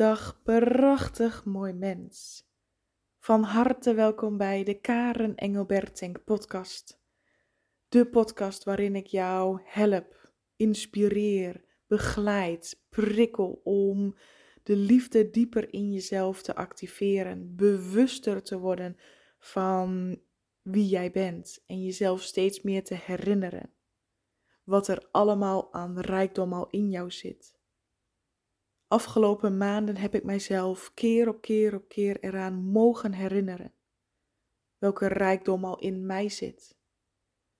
Dag prachtig mooi mens. Van harte welkom bij de Karen Engelbertink podcast. De podcast waarin ik jou help, inspireer, begeleid, prikkel om de liefde dieper in jezelf te activeren, bewuster te worden van wie jij bent en jezelf steeds meer te herinneren. Wat er allemaal aan rijkdom al in jou zit. Afgelopen maanden heb ik mijzelf keer op keer op keer eraan mogen herinneren. Welke rijkdom al in mij zit.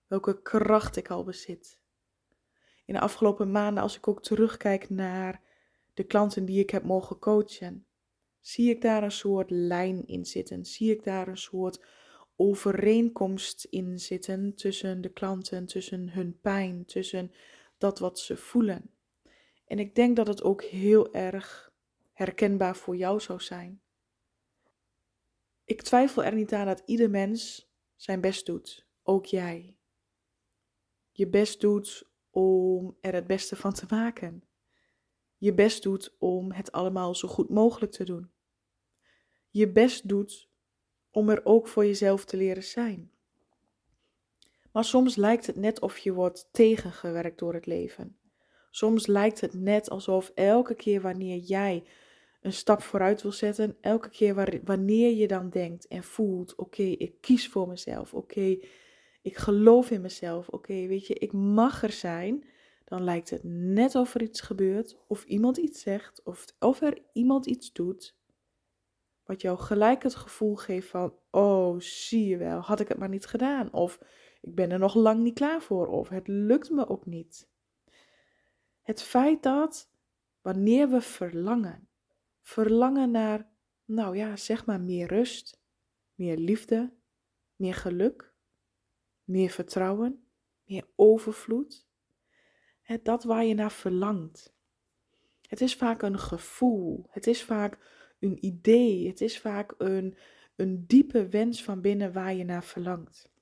Welke kracht ik al bezit. In de afgelopen maanden, als ik ook terugkijk naar de klanten die ik heb mogen coachen, zie ik daar een soort lijn in zitten. Zie ik daar een soort overeenkomst in zitten tussen de klanten, tussen hun pijn, tussen dat wat ze voelen. En ik denk dat het ook heel erg herkenbaar voor jou zou zijn. Ik twijfel er niet aan dat ieder mens zijn best doet, ook jij. Je best doet om er het beste van te maken. Je best doet om het allemaal zo goed mogelijk te doen. Je best doet om er ook voor jezelf te leren zijn. Maar soms lijkt het net of je wordt tegengewerkt door het leven. Soms lijkt het net alsof elke keer wanneer jij een stap vooruit wil zetten, elke keer wanneer je dan denkt en voelt: oké, ik kies voor mezelf, oké, ik geloof in mezelf, oké, weet je, ik mag er zijn, dan lijkt het net of er iets gebeurt, of iemand iets zegt, of, of er iemand iets doet, wat jou gelijk het gevoel geeft van: oh, zie je wel, had ik het maar niet gedaan, of ik ben er nog lang niet klaar voor, of het lukt me ook niet. Het feit dat wanneer we verlangen, verlangen naar, nou ja, zeg maar meer rust, meer liefde, meer geluk, meer vertrouwen, meer overvloed, het, dat waar je naar verlangt. Het is vaak een gevoel, het is vaak een idee, het is vaak een, een diepe wens van binnen waar je naar verlangt.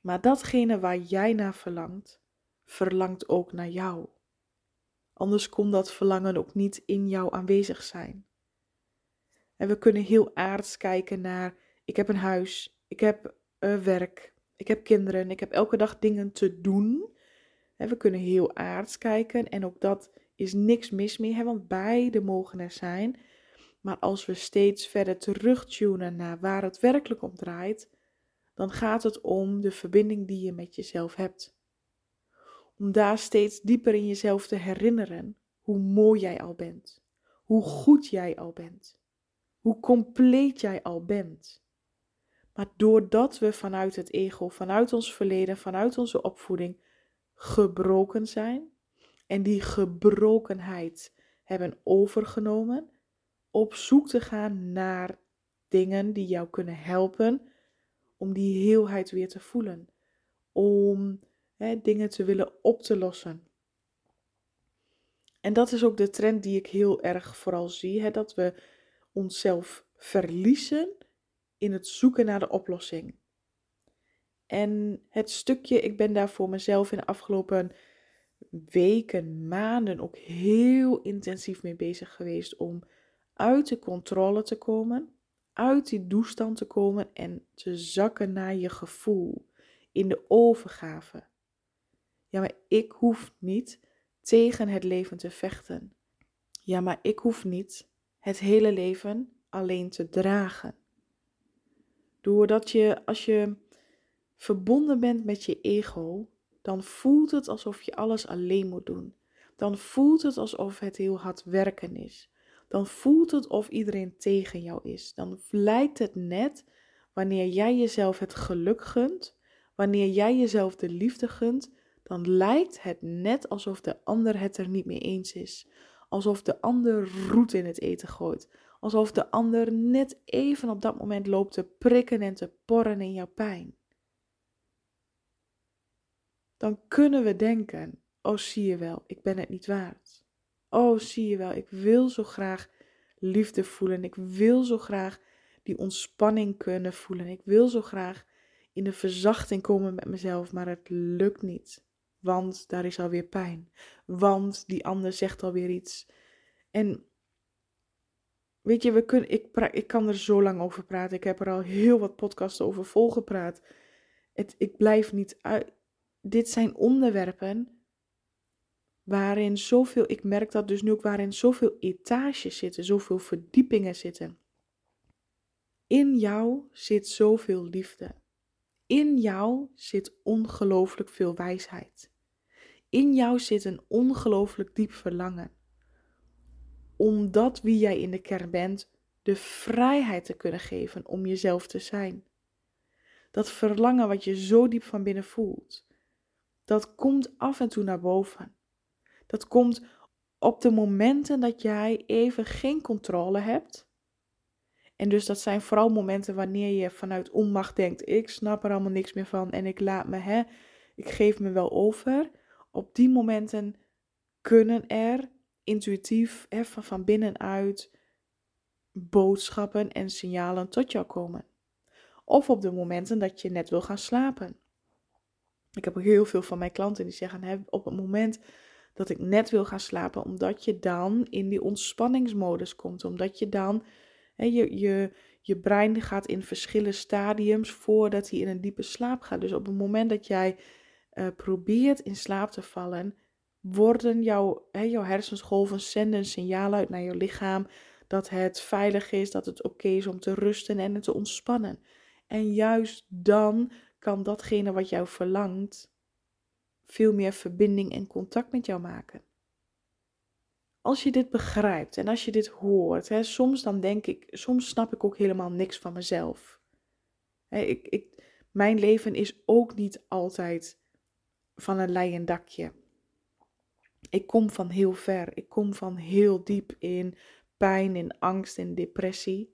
Maar datgene waar jij naar verlangt, verlangt ook naar jou. Anders kon dat verlangen ook niet in jou aanwezig zijn. En we kunnen heel aards kijken naar: ik heb een huis, ik heb uh, werk, ik heb kinderen, ik heb elke dag dingen te doen. En we kunnen heel aards kijken en ook dat is niks mis mee, hè, want beide mogen er zijn. Maar als we steeds verder terugtunen naar waar het werkelijk om draait, dan gaat het om de verbinding die je met jezelf hebt. Om daar steeds dieper in jezelf te herinneren hoe mooi jij al bent, hoe goed jij al bent, hoe compleet jij al bent. Maar doordat we vanuit het ego, vanuit ons verleden, vanuit onze opvoeding gebroken zijn en die gebrokenheid hebben overgenomen, op zoek te gaan naar dingen die jou kunnen helpen om die heelheid weer te voelen. Om dingen te willen op te lossen. En dat is ook de trend die ik heel erg vooral zie: hè, dat we onszelf verliezen in het zoeken naar de oplossing. En het stukje, ik ben daar voor mezelf in de afgelopen weken, maanden ook heel intensief mee bezig geweest om uit de controle te komen, uit die toestand te komen en te zakken naar je gevoel, in de overgave. Ja, maar ik hoef niet tegen het leven te vechten. Ja, maar ik hoef niet het hele leven alleen te dragen. Doordat je, als je verbonden bent met je ego, dan voelt het alsof je alles alleen moet doen. Dan voelt het alsof het heel hard werken is dan voelt het of iedereen tegen jou is. Dan lijkt het net wanneer jij jezelf het geluk gunt, wanneer jij jezelf de liefde gunt, dan lijkt het net alsof de ander het er niet mee eens is. Alsof de ander roet in het eten gooit. Alsof de ander net even op dat moment loopt te prikken en te porren in jouw pijn. Dan kunnen we denken: Oh, zie je wel, ik ben het niet waard. Oh, zie je wel, ik wil zo graag liefde voelen. Ik wil zo graag die ontspanning kunnen voelen. Ik wil zo graag in de verzachting komen met mezelf, maar het lukt niet. Want daar is alweer pijn. Want die ander zegt alweer iets. En weet je, we kunnen, ik, ik kan er zo lang over praten. Ik heb er al heel wat podcasts over volgepraat. Het, ik blijf niet uit. Dit zijn onderwerpen waarin zoveel, ik merk dat dus nu ook, waarin zoveel etages zitten, zoveel verdiepingen zitten. In jou zit zoveel liefde. In jou zit ongelooflijk veel wijsheid. In jou zit een ongelooflijk diep verlangen. Omdat wie jij in de kern bent, de vrijheid te kunnen geven om jezelf te zijn. Dat verlangen wat je zo diep van binnen voelt, dat komt af en toe naar boven. Dat komt op de momenten dat jij even geen controle hebt. En dus dat zijn vooral momenten wanneer je vanuit onmacht denkt: ik snap er allemaal niks meer van en ik laat me, hè, ik geef me wel over. Op die momenten kunnen er intuïtief hè, van, binnenuit boodschappen en signalen tot jou komen. Of op de momenten dat je net wil gaan slapen. Ik heb heel veel van mijn klanten die zeggen: op het moment dat ik net wil gaan slapen, omdat je dan in die ontspanningsmodus komt, omdat je dan je, je, je brein gaat in verschillende stadiums voordat hij in een diepe slaap gaat. Dus op het moment dat jij uh, probeert in slaap te vallen, worden jouw, hè, jouw hersensgolven zenden signalen uit naar je lichaam dat het veilig is, dat het oké is om te rusten en te ontspannen. En juist dan kan datgene wat jou verlangt veel meer verbinding en contact met jou maken. Als je dit begrijpt en als je dit hoort, hè, soms dan denk ik, soms snap ik ook helemaal niks van mezelf. Hè, ik, ik, mijn leven is ook niet altijd van een leien dakje. Ik kom van heel ver. Ik kom van heel diep in pijn, in angst, in depressie.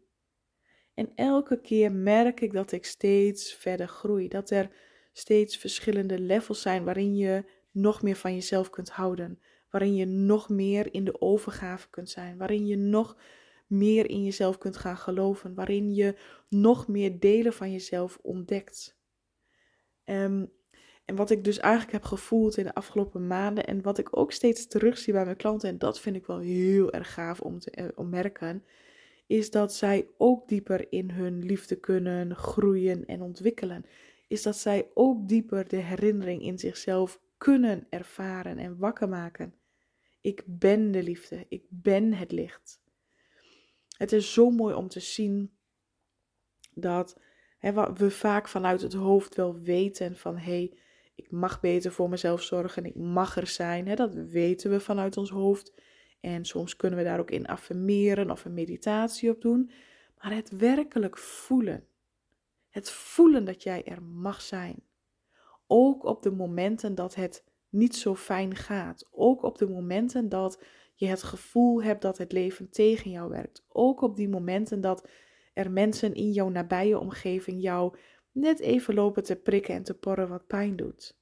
En elke keer merk ik dat ik steeds verder groei. Dat er steeds verschillende levels zijn waarin je nog meer van jezelf kunt houden. Waarin je nog meer in de overgave kunt zijn. Waarin je nog meer in jezelf kunt gaan geloven. Waarin je nog meer delen van jezelf ontdekt. Um, en wat ik dus eigenlijk heb gevoeld in de afgelopen maanden en wat ik ook steeds terugzie bij mijn klanten, en dat vind ik wel heel erg gaaf om te eh, merken, is dat zij ook dieper in hun liefde kunnen groeien en ontwikkelen. Is dat zij ook dieper de herinnering in zichzelf kunnen ervaren en wakker maken. Ik ben de liefde, ik ben het licht. Het is zo mooi om te zien dat we vaak vanuit het hoofd wel weten van hé, hey, ik mag beter voor mezelf zorgen, ik mag er zijn. Hè? Dat weten we vanuit ons hoofd. En soms kunnen we daar ook in affirmeren of een meditatie op doen. Maar het werkelijk voelen. Het voelen dat jij er mag zijn. Ook op de momenten dat het niet zo fijn gaat. Ook op de momenten dat je het gevoel hebt dat het leven tegen jou werkt. Ook op die momenten dat er mensen in jouw nabije omgeving jou net even lopen te prikken en te porren wat pijn doet.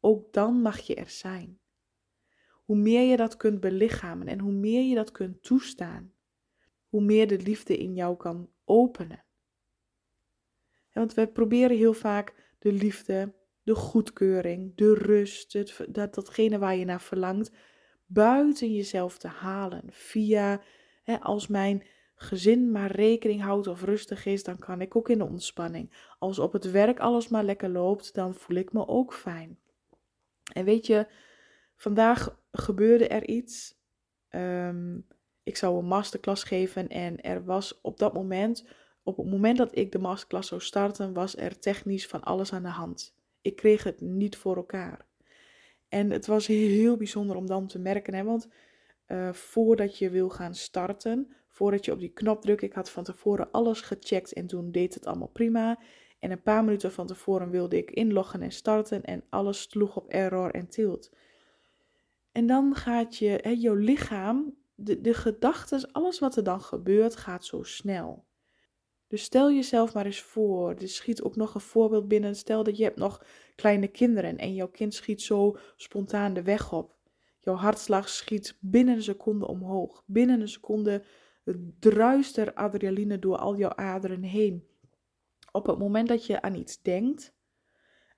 Ook dan mag je er zijn. Hoe meer je dat kunt belichamen en hoe meer je dat kunt toestaan, hoe meer de liefde in jou kan openen. want we proberen heel vaak de liefde, de goedkeuring, de rust, dat, datgene waar je naar verlangt, buiten jezelf te halen. Via, hè, als mijn gezin maar rekening houdt of rustig is, dan kan ik ook in de ontspanning. Als op het werk alles maar lekker loopt, dan voel ik me ook fijn. En weet je, vandaag gebeurde er iets. Ehm, ik zou een masterclass geven en er was op dat moment, op het moment dat ik de masterclass zou starten, was er technisch van alles aan de hand. Ik kreeg het niet voor elkaar. En het was heel bijzonder om dan te merken, hè, want uh, voordat je wil gaan starten, voordat je op die knop drukt. Ik had van tevoren alles gecheckt en toen deed het allemaal prima. En een paar minuten van tevoren wilde ik inloggen en starten en alles sloeg op error en tilt. En dan gaat je, hè, jouw lichaam, de, de gedachten, alles wat er dan gebeurt, gaat zo snel. Dus stel jezelf maar eens voor, er schiet ook nog een voorbeeld binnen. Stel dat je hebt nog kleine kinderen en jouw kind schiet zo spontaan de weg op. Jouw hartslag schiet binnen een seconde omhoog. Binnen een seconde druist er adrenaline door al jouw aderen heen. Op het moment dat je aan iets denkt,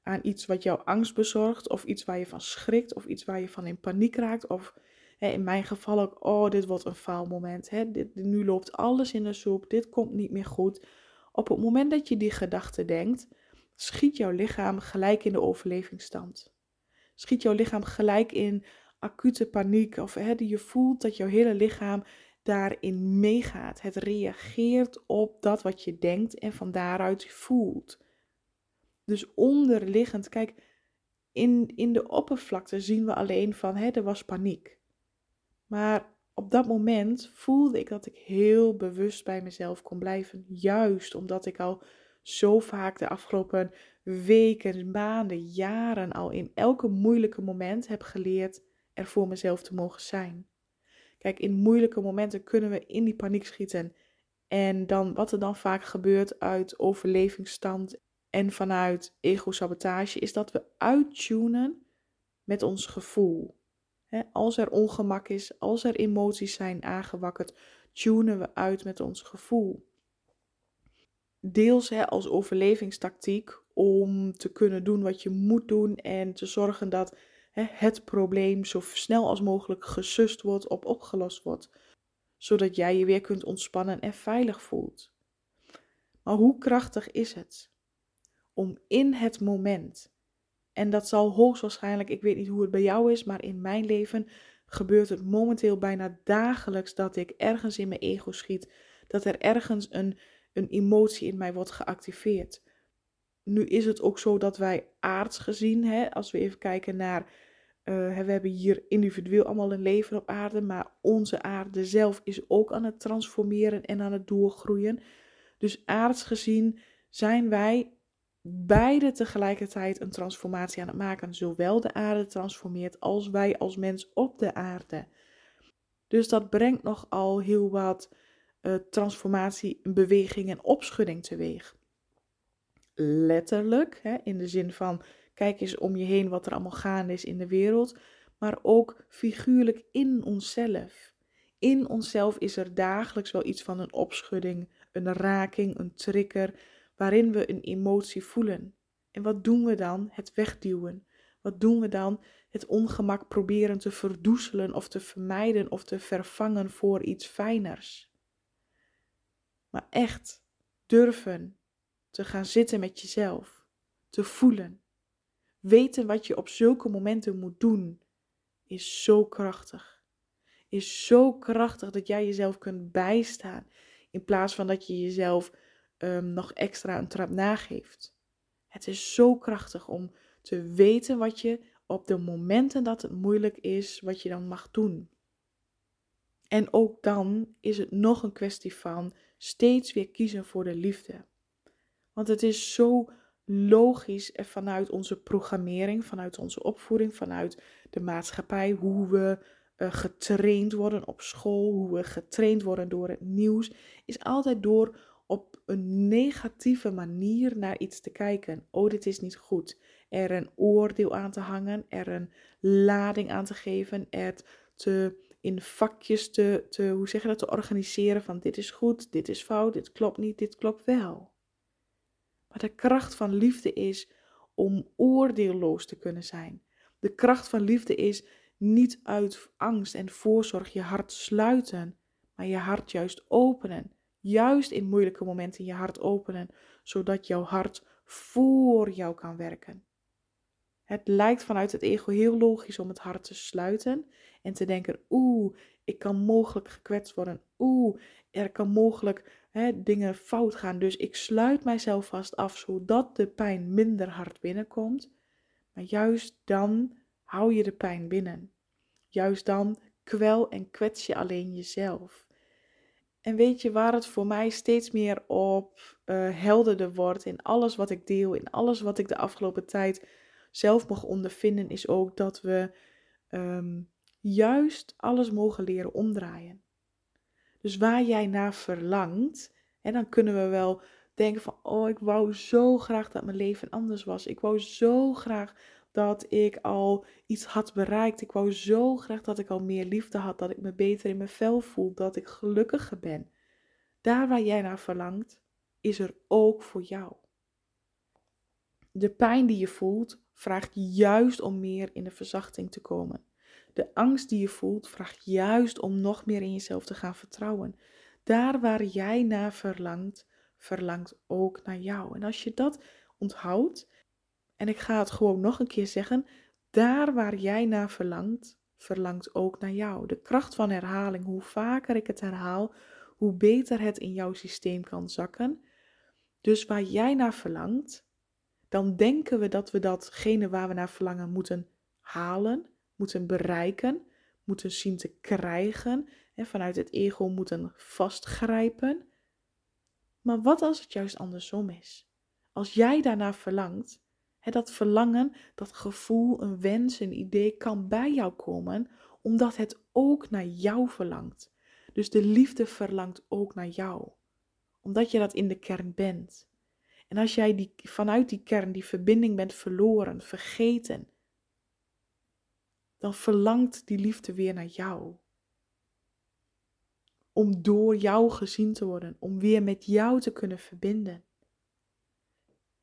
aan iets wat jou angst bezorgt, of iets waar je van schrikt, of iets waar je van in paniek raakt, of in mijn geval ook, oh, dit wordt een faalmoment. Hè? Dit, nu loopt alles in de soep, dit komt niet meer goed. Op het moment dat je die gedachte denkt, schiet jouw lichaam gelijk in de overlevingsstand. Schiet jouw lichaam gelijk in acute paniek of hè, je voelt dat jouw hele lichaam daarin meegaat. Het reageert op dat wat je denkt en van daaruit voelt. Dus onderliggend, kijk, in, in de oppervlakte zien we alleen van hè, er was paniek. Maar op dat moment voelde ik dat ik heel bewust bij mezelf kon blijven. Juist omdat ik al zo vaak de afgelopen weken, maanden, jaren al in elke moeilijke moment heb geleerd er voor mezelf te mogen zijn. Kijk, in moeilijke momenten kunnen we in die paniek schieten. En dan, wat er dan vaak gebeurt uit overlevingsstand en vanuit ego-sabotage, is dat we uittunen met ons gevoel. als er ongemak is, als er emoties zijn aangewakkerd, tunen we uit met ons gevoel. Deels als overlevingstactiek om te kunnen doen wat je moet doen en te zorgen dat het probleem zo snel als mogelijk gesust wordt of opgelost wordt, zodat jij je weer kunt ontspannen en veilig voelt. Maar hoe krachtig is het om in het moment, en dat zal hoogstwaarschijnlijk, ik weet niet hoe het bij jou is, maar in mijn leven gebeurt het momenteel bijna dagelijks dat ik ergens in mijn ego schiet, dat er ergens een, een emotie in mij wordt geactiveerd nu is het ook zo dat wij aards gezien, hè, als we even kijken naar, uh, we hebben hier individueel allemaal een leven op aarde, maar onze aarde zelf is ook aan het transformeren en aan het doorgroeien. Dus aards gezien zijn wij beide tegelijkertijd een transformatie aan het maken. Zowel de aarde transformeert als wij als mens op de aarde. Dus dat brengt nogal heel wat uh, transformatie, beweging en opschudding teweeg letterlijk, hè, in de zin van kijk eens om je heen wat er allemaal gaande is in de wereld, maar ook figuurlijk in onszelf. In onszelf is er dagelijks wel iets van een opschudding, een raking, een trigger, waarin we een emotie voelen. En wat doen we dan? Het wegduwen. Wat doen we dan? Het ongemak proberen te verdoezelen of te vermijden of te vervangen voor iets fijners. Maar echt durven te gaan zitten met jezelf, te voelen. Weten wat je op zulke momenten moet doen, is zo krachtig. Is zo krachtig dat jij jezelf kunt bijstaan, in plaats van dat je jezelf um, nog extra een trap nageeft. Het is zo krachtig om te weten wat je op de momenten dat het moeilijk is, wat je dan mag doen. En ook dan is het nog een kwestie van steeds weer kiezen voor de liefde. Want het is zo logisch en vanuit onze programmering, vanuit onze opvoeding, vanuit de maatschappij, hoe we uh, getraind worden op school, hoe we getraind worden door het nieuws, is altijd door op een negatieve manier naar iets te kijken. Oh, dit is niet goed. Er een oordeel aan te hangen, er een lading aan te geven, er te in vakjes te, te, hoe zeg je dat, te organiseren van dit is goed, dit is fout, dit klopt niet, dit klopt wel. Maar de kracht van liefde is om oordeelloos te kunnen zijn. De kracht van liefde is niet uit angst en voorzorg je hart sluiten, maar je hart juist openen. Juist in moeilijke momenten je hart openen, zodat jouw hart voor jou kan werken. Het lijkt vanuit het ego heel logisch om het hart te sluiten en te denken: oeh, ik kan mogelijk gekwetst worden. Oeh, er kan mogelijk dingen fout gaan. Dus ik sluit mijzelf vast af zodat de pijn minder hard binnenkomt. Maar juist dan hou je de pijn binnen. Juist dan kwel en kwets je alleen jezelf. En weet je waar het voor mij steeds meer op uh, helderder wordt in alles wat ik deel, in alles wat ik de afgelopen tijd zelf mag ondervinden, is ook dat we ehm, juist alles mogen leren omdraaien. Dus waar jij naar verlangt, en dan kunnen we wel denken van, oh, ik wou zo graag dat mijn leven anders was. Ik wou zo graag dat ik al iets had bereikt. Ik wou zo graag dat ik al meer liefde had, dat ik me beter in mijn vel voel, dat ik gelukkiger ben. Daar waar jij naar verlangt, is er ook voor jou. De pijn die je voelt vraagt juist om meer in de verzachting te komen. De angst die je voelt vraagt juist om nog meer in jezelf te gaan vertrouwen. Daar waar jij naar verlangt, verlangt ook naar jou. En als je dat onthoudt, en ik ga het gewoon nog een keer zeggen, daar waar jij naar verlangt, verlangt ook naar jou. De kracht van herhaling, hoe vaker ik het herhaal, hoe beter het in jouw systeem kan zakken. Dus waar jij naar verlangt, dan denken we dat we datgene waar we naar verlangen moeten halen, moeten bereiken, moeten zien te krijgen, en vanuit het ego moeten vastgrijpen. Maar wat als het juist andersom is? Als jij daarnaar verlangt, hè, dat verlangen, dat gevoel, een wens, een idee kan bij jou komen, omdat het ook naar jou verlangt. Dus de liefde verlangt ook naar jou, omdat je dat in de kern bent. En als jij die, vanuit die kern die verbinding bent verloren, vergeten, dan verlangt die liefde weer naar jou. Om door jou gezien te worden, om weer met jou te kunnen verbinden.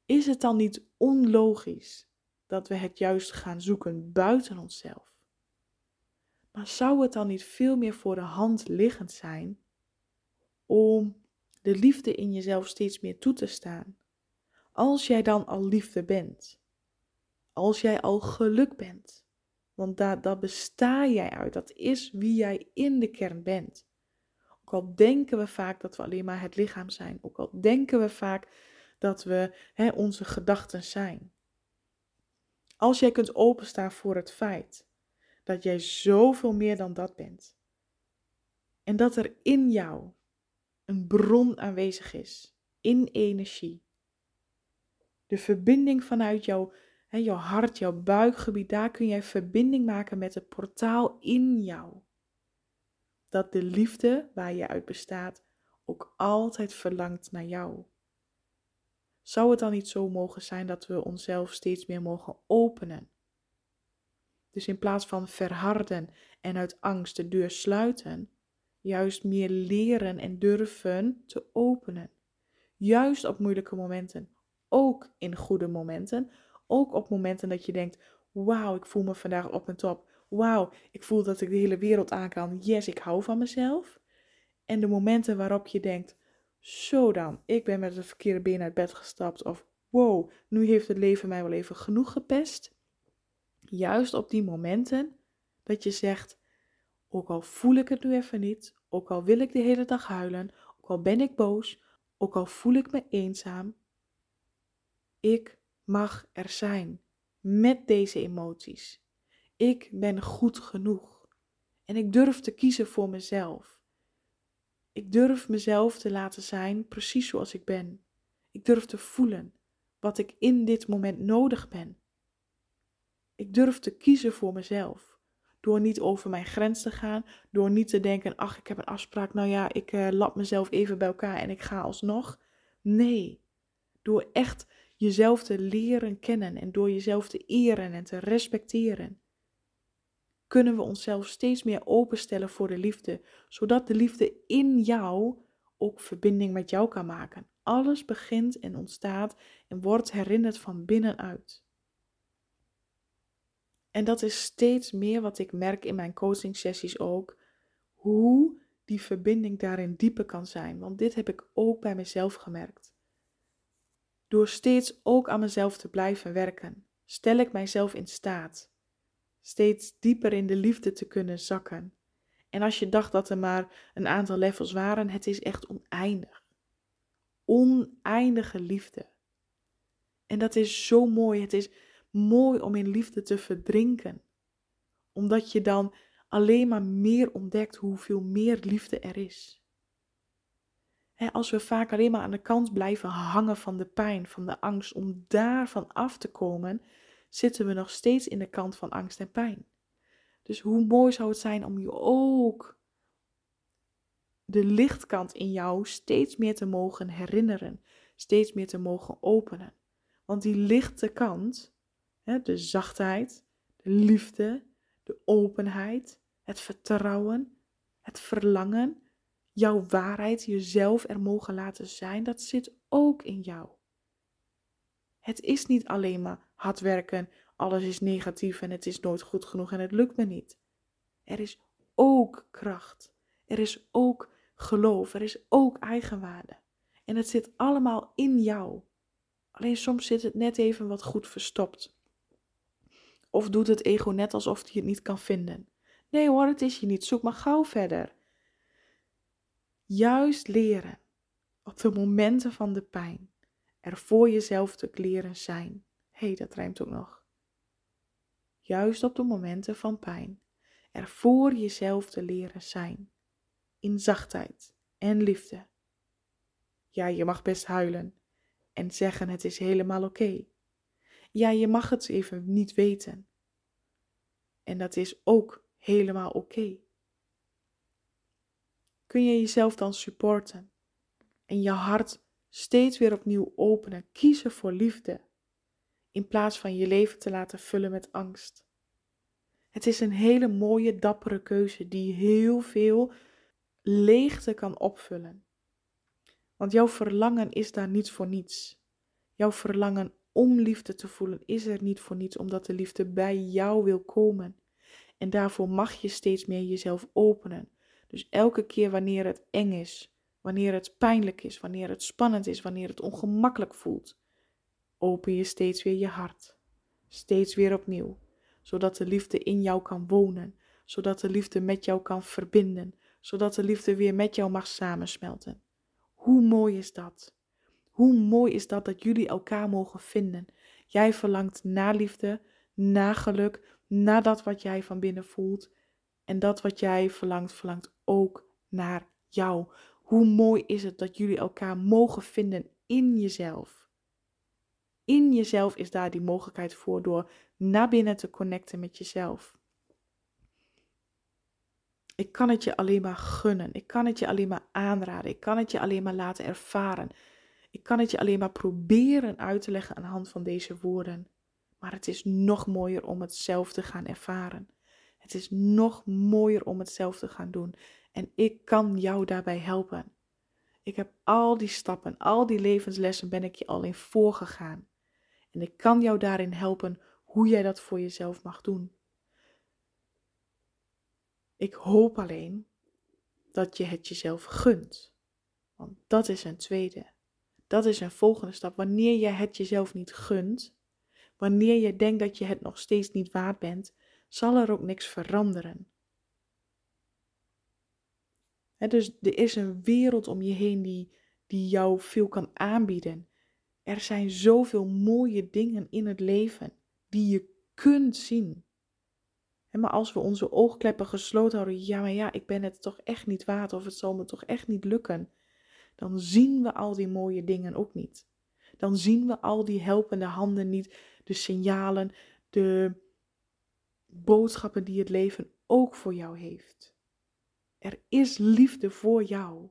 Is het dan niet onlogisch dat we het juist gaan zoeken buiten onszelf? Maar zou het dan niet veel meer voor de hand liggend zijn om de liefde in jezelf steeds meer toe te staan? Als jij dan al liefde bent, als jij al geluk bent, want daar, besta jij uit, dat is wie jij in de kern bent. Ook al denken we vaak dat we alleen maar het lichaam zijn, ook al denken we vaak dat we hè, onze gedachten zijn. Als jij kunt openstaan voor het feit dat jij zoveel meer dan dat bent. En dat er in jou een bron aanwezig is, in energie. De verbinding vanuit jouw, hè, jouw hart, jouw buikgebied, daar kun jij verbinding maken met het portaal in jou. Dat de liefde waar je uit bestaat ook altijd verlangt naar jou. Zou het dan niet zo mogen zijn dat we onszelf steeds meer mogen openen? Dus in plaats van verharden en uit angst de deur sluiten, juist meer leren en durven te openen. Juist op moeilijke momenten, ook in goede momenten, ook op momenten dat je denkt: Wauw, ik voel me vandaag op en top. Wauw, ik voel dat ik de hele wereld aan kan. Yes, ik hou van mezelf. En de momenten waarop je denkt: Zo dan, ik ben met het verkeerde been uit bed gestapt. Of wow, nu heeft het leven mij wel even genoeg gepest. Juist op die momenten dat je zegt: Ook al voel ik het nu even niet, ook al wil ik de hele dag huilen, ook al ben ik boos, ook al voel ik me eenzaam, ik mag er zijn met deze emoties. Ik ben goed genoeg. En ik durf te kiezen voor mezelf. Ik durf mezelf te laten zijn precies zoals ik ben. Ik durf te voelen wat ik in dit moment nodig ben. Ik durf te kiezen voor mezelf. Door niet over mijn grens te gaan, door niet te denken: ach, ik heb een afspraak, nou ja, ik uh, lap mezelf even bij elkaar en ik ga alsnog. Nee, door echt jezelf te leren kennen en door jezelf te eren en te respecteren, kunnen we onszelf steeds meer openstellen voor de liefde, zodat de liefde in jou ook verbinding met jou kan maken. Alles begint en ontstaat en wordt herinnerd van binnenuit. En dat is steeds meer wat ik merk in mijn coaching sessies ook, hoe die verbinding daarin dieper kan zijn. Want dit heb ik ook bij mezelf gemerkt. Door steeds ook aan mezelf te blijven werken, stel ik mijzelf in staat steeds dieper in de liefde te kunnen zakken. En als je dacht dat er maar een aantal levels waren, het is echt oneindig. Oneindige liefde. En dat is zo mooi. Het is mooi om in liefde te verdrinken. Omdat je dan alleen maar meer ontdekt hoeveel meer liefde er is als we vaak alleen maar aan de kant blijven hangen van de pijn, van de angst, om daarvan af te komen, zitten we nog steeds in de kant van angst en pijn. Dus hoe mooi zou het zijn om je ook de lichtkant in jou steeds meer te mogen herinneren, steeds meer te mogen openen. Want die lichte kant, de zachtheid, de liefde, de openheid, het vertrouwen, het verlangen, jouw waarheid, jezelf er mogen laten zijn, dat zit ook in jou. Het is niet alleen maar hard werken, alles is negatief en het is nooit goed genoeg en het lukt me niet. er is ook kracht. Er is ook geloof. Er is ook eigenwaarde. En het zit allemaal in jou. Alleen soms zit het net even wat goed verstopt. Of doet het ego net alsof hij het niet kan vinden. Nee hoor, het is je niet. Zoek maar gauw verder. Juist leren op de momenten van de pijn er voor jezelf te leren zijn. Hé, hey, dat rijmt ook nog. Juist op de momenten van pijn er voor jezelf te leren zijn. In zachtheid en liefde. Ja, je mag best huilen en zeggen het is helemaal oké. Ja, je mag het even niet weten. En dat is ook helemaal oké. Kun je jezelf dan supporten en je hart steeds weer opnieuw openen, kiezen voor liefde, in plaats van je leven te laten vullen met angst. Het is een hele mooie, dappere keuze die heel veel leegte kan opvullen. Want jouw verlangen is daar niet voor niets. Jouw verlangen om liefde te voelen is er niet voor niets, omdat de liefde bij jou wil komen. En daarvoor mag je steeds meer jezelf openen. Dus elke keer wanneer het eng is, wanneer het pijnlijk is, wanneer het spannend is, wanneer het ongemakkelijk voelt, open je steeds weer je hart. Steeds weer opnieuw, zodat de liefde in jou kan wonen, zodat de liefde met jou kan verbinden, zodat de liefde weer met jou mag samensmelten. Hoe mooi is dat? Hoe mooi is dat dat jullie elkaar mogen vinden? Jij verlangt naar liefde, naar geluk, naar dat wat jij van binnen voelt. En dat wat jij verlangt, verlangt ook naar jou. Hoe mooi is het dat jullie elkaar mogen vinden in jezelf. In jezelf is daar die mogelijkheid voor door naar binnen te connecten met jezelf. Ik kan het je alleen maar gunnen. Ik kan het je alleen maar aanraden. Ik kan het je alleen maar laten ervaren. Ik kan het je alleen maar proberen uit te leggen aan de hand van deze woorden. Maar het is nog mooier om het zelf te gaan ervaren. Het is nog mooier om het zelf te gaan doen. En ik kan jou daarbij helpen. Ik heb al die stappen, al die levenslessen ben ik je al in voorgegaan. En ik kan jou daarin helpen hoe jij dat voor jezelf mag doen. Ik hoop alleen dat je het jezelf gunt. Want dat is een tweede. Dat is een volgende stap. Wanneer je het jezelf niet gunt, wanneer je denkt dat je het nog steeds niet waard bent, zal er ook niks veranderen. dus er is een wereld om je heen die, die jou veel kan aanbieden. Er zijn zoveel mooie dingen in het leven die je kunt zien. maar als we onze oogkleppen gesloten houden, ja, maar ja, ik ben het toch echt niet waard of het zal me toch echt niet lukken, dan zien we al die mooie dingen ook niet. Dan zien we al die helpende handen niet, de signalen, de boodschappen die het leven ook voor jou heeft. Er is liefde voor jou.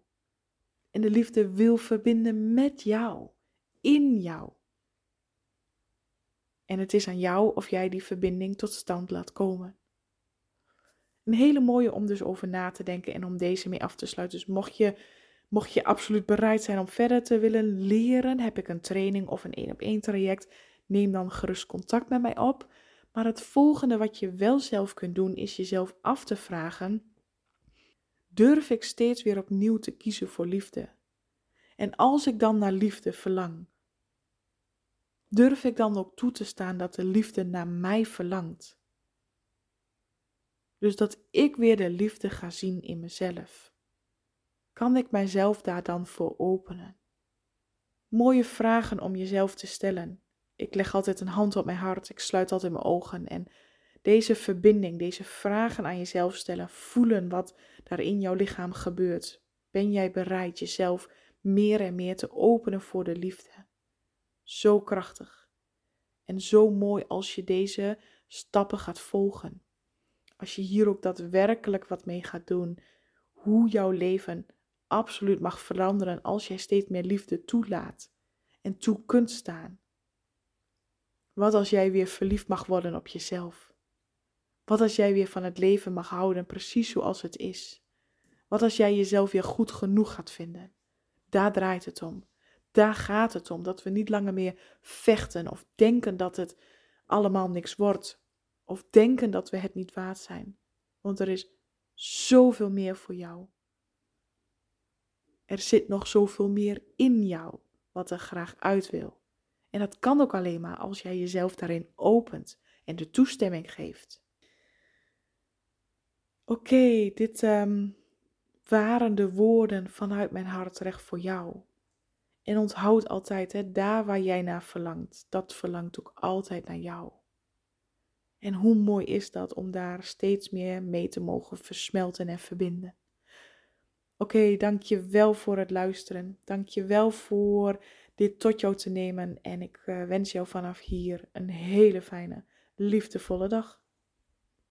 En de liefde wil verbinden met jou, in jou. En het is aan jou of jij die verbinding tot stand laat komen. Een hele mooie om dus over na te denken en om deze mee af te sluiten. Dus mocht je, mocht je absoluut bereid zijn om verder te willen leren, heb ik een training of een één op één traject. Neem dan gerust contact met mij op. Maar het volgende wat je wel zelf kunt doen, is jezelf af te vragen: durf ik steeds weer opnieuw te kiezen voor liefde? En als ik dan naar liefde verlang, durf ik dan ook toe te staan dat de liefde naar mij verlangt? Dus dat ik weer de liefde ga zien in mezelf. Kan ik mijzelf daar dan voor openen? Mooie vragen om jezelf te stellen ik leg altijd een hand op mijn hart, ik sluit altijd mijn ogen en deze verbinding, deze vragen aan jezelf stellen, voelen wat daar in jouw lichaam gebeurt. Ben jij bereid jezelf meer en meer te openen voor de liefde? Zo krachtig en zo mooi als je deze stappen gaat volgen. Als je hier ook daadwerkelijk wat mee gaat doen, hoe jouw leven absoluut mag veranderen als jij steeds meer liefde toelaat en toe kunt staan. Wat als jij weer verliefd mag worden op jezelf? Wat als jij weer van het leven mag houden precies zoals het is? Wat als jij jezelf weer goed genoeg gaat vinden? Daar draait het om. Daar gaat het om dat we niet langer meer vechten of denken dat het allemaal niks wordt of denken dat we het niet waard zijn. Want er is zoveel meer voor jou. Er zit nog zoveel meer in jou wat er graag uit wil. En dat kan ook alleen maar als jij jezelf daarin opent en de toestemming geeft. Oké, dit um, waren de woorden vanuit mijn hart recht voor jou. En onthoud altijd, hè, daar waar jij naar verlangt, dat verlangt ook altijd naar jou. En hoe mooi is dat om daar steeds meer mee te mogen versmelten en verbinden. Oké, dank je wel voor het luisteren. Dank je wel voor dit tot jou te nemen. En ik uh, wens jou vanaf hier een hele fijne, liefdevolle dag.